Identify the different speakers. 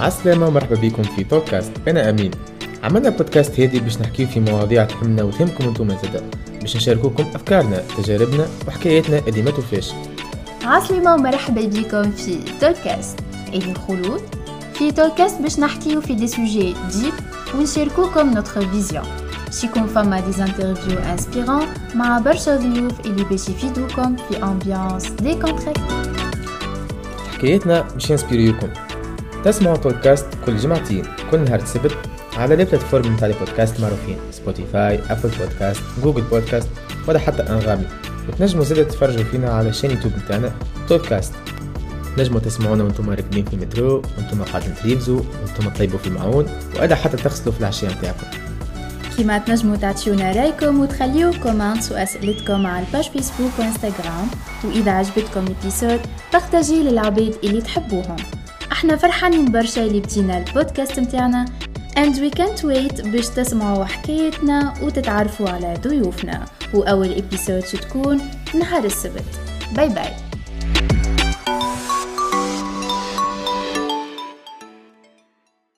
Speaker 1: عالسلامة ومرحبا بكم في توكاست أنا أمين. عملنا بودكاست هادي باش نحكيو في مواضيع تهمنا وتهمكم أنتم زادا باش نشاركوكم أفكارنا تجاربنا وحكاياتنا اللي ما توفاش.
Speaker 2: عسلامة ومرحبا بكم في توكاست إلي خلود؟ في توكاست باش نحكيو في des sujets deep ونشاركوكم notre vision ش يكون فما des interviews inspirantes مع برشا ضيوف اللي باش يفيدوكم في ambiance décontractée
Speaker 1: حكاياتنا باش ينسبيريوكم. تسمعوا بودكاست كل جمعتين كل نهار سبت على les plateformes نتاع البودكاست معروفين. Spotify Apple Podcasts Google Podcasts ولا حتى أنغامي. وتنجموا زادة تفرجوا فينا على ال chaîne YouTube نتاعنا بودكاست نجموا تسمعونا وأنتم راكبين في المترو وأنتم قاعدين تريفزوا وأنتم تطيبوا في معون وإلا حتى تغسلوا في العشية نتاعكم.
Speaker 2: كيما تنجموا تعطيونا رأيكم وتخليو comments واسئلتكم على ال page Facebook و Instagram وإذا عجبتكم ال épisode partagez للعباد اللي تحبوهم. إحنا فرحانين برشا اللي بدينا البودكاست متاعنا. And we can't wait باش تسمعوا حكايتنا وتتعرفوا على ضيوفنا. وأول épisode تكون نهار السبت. bye bye